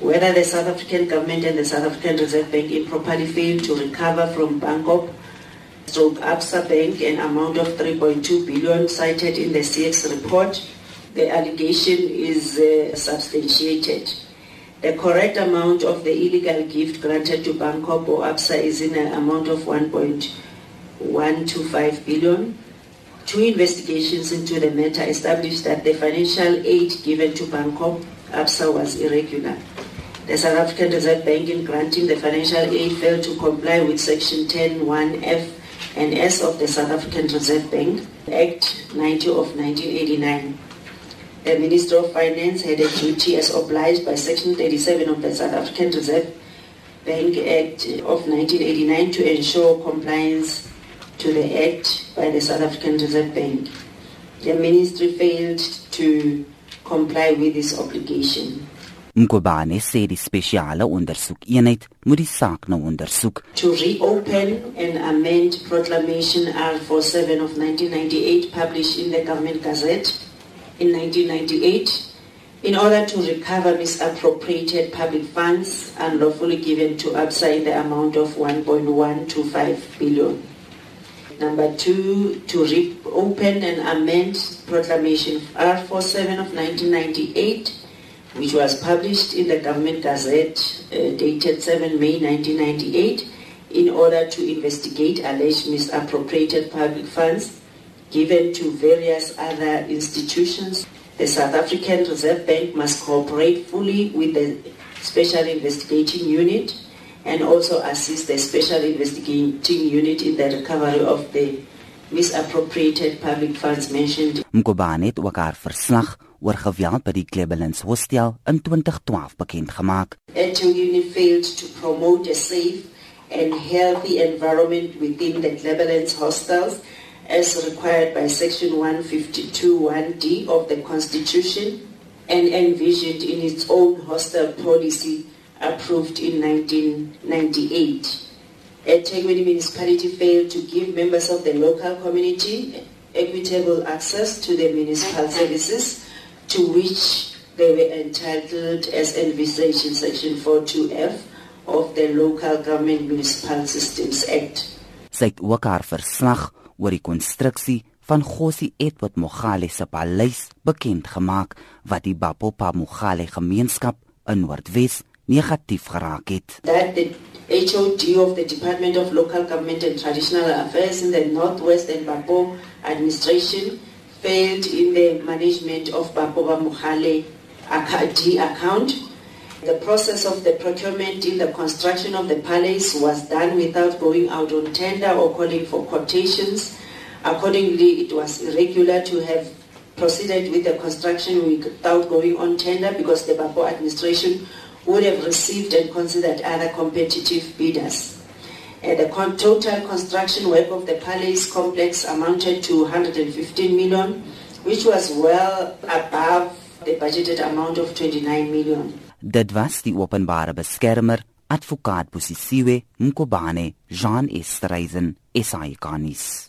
Whether the South African government and the South African Reserve Bank improperly failed to recover from Bankorp stroke Absa Bank an amount of 3.2 billion cited in the CIEX report, the allegation is uh, substantiated. The correct amount of the illegal gift granted to Bankorp or Absa is in an amount of 1.125 billion. Two investigations into the matter established that the financial aid given to Bankorp Absa was irregular. The South African Reserve Bank in granting the financial aid failed to comply with Section 10.1F and S of the South African Reserve Bank, Act 90 of 1989. The Minister of Finance had a duty as obliged by Section 37 of the South African Reserve Bank Act of 1989 to ensure compliance to the Act by the South African Reserve Bank. The ministry failed to comply with this obligation. Mkhwebane sê die spesiale ondersoekeenheid moet die saak nou ondersoek. To reopen and amend Proclamation R47 of 1998 published in the Government Gazette in 1998 in order to recover misappropriated public funds unlawfully given to ABSA in the amount of 1.125 billion. Number two, to reopen and amend Proclamation R47 of 1998 which was published in the Government Gazette uh, dated 7 May 1998 in order to investigate alleged misappropriated public funds given to various other institutions. The South African Reserve Bank must cooperate fully with the Special Investigating Unit and also assist the Special Investigating Unit in the recovery of the misappropriated public funds mentioned. Mkobane het ook haar verslag oor geweld by die Cleveland's Hostel in 2012 bekend gemaak. Etogini failed to promote a safe and healthy environment within the Cleveland's hostels as required by section 152.1d of the constitution and envisioned in its own hostel policy approved in 1998. Etegwini municipality failed to give members of the local community equitable access to the municipal services to which they were entitled as envisaged in Section 42F of the Local Government Municipal Systems Act. Sy het ook haar verslag oor die konstruksie van Gossi Edward Mogale se paleis bekend gemaak wat die Bapopa Mogale gemeenskap in Noordwes negatief geraak het. That the HOD of the Department of Local Government and Traditional Affairs in the Northwest and Bapo administration failed in the management of Bapo ba Mogale D account. The process of the procurement in the construction of the palace was done without going out on tender or calling for quotations. Accordingly, it was irregular to have proceeded with the construction without going on tender because the Bapo administration would have received and considered other competitive bidders. Uh, the con total construction work of the palace complex amounted to 115 million, which was well above the budgeted amount of 29 million. Dit was die openbare beskermer, advokaat Bosisiwe Mkobane, Jean Estreisen, SAICanis.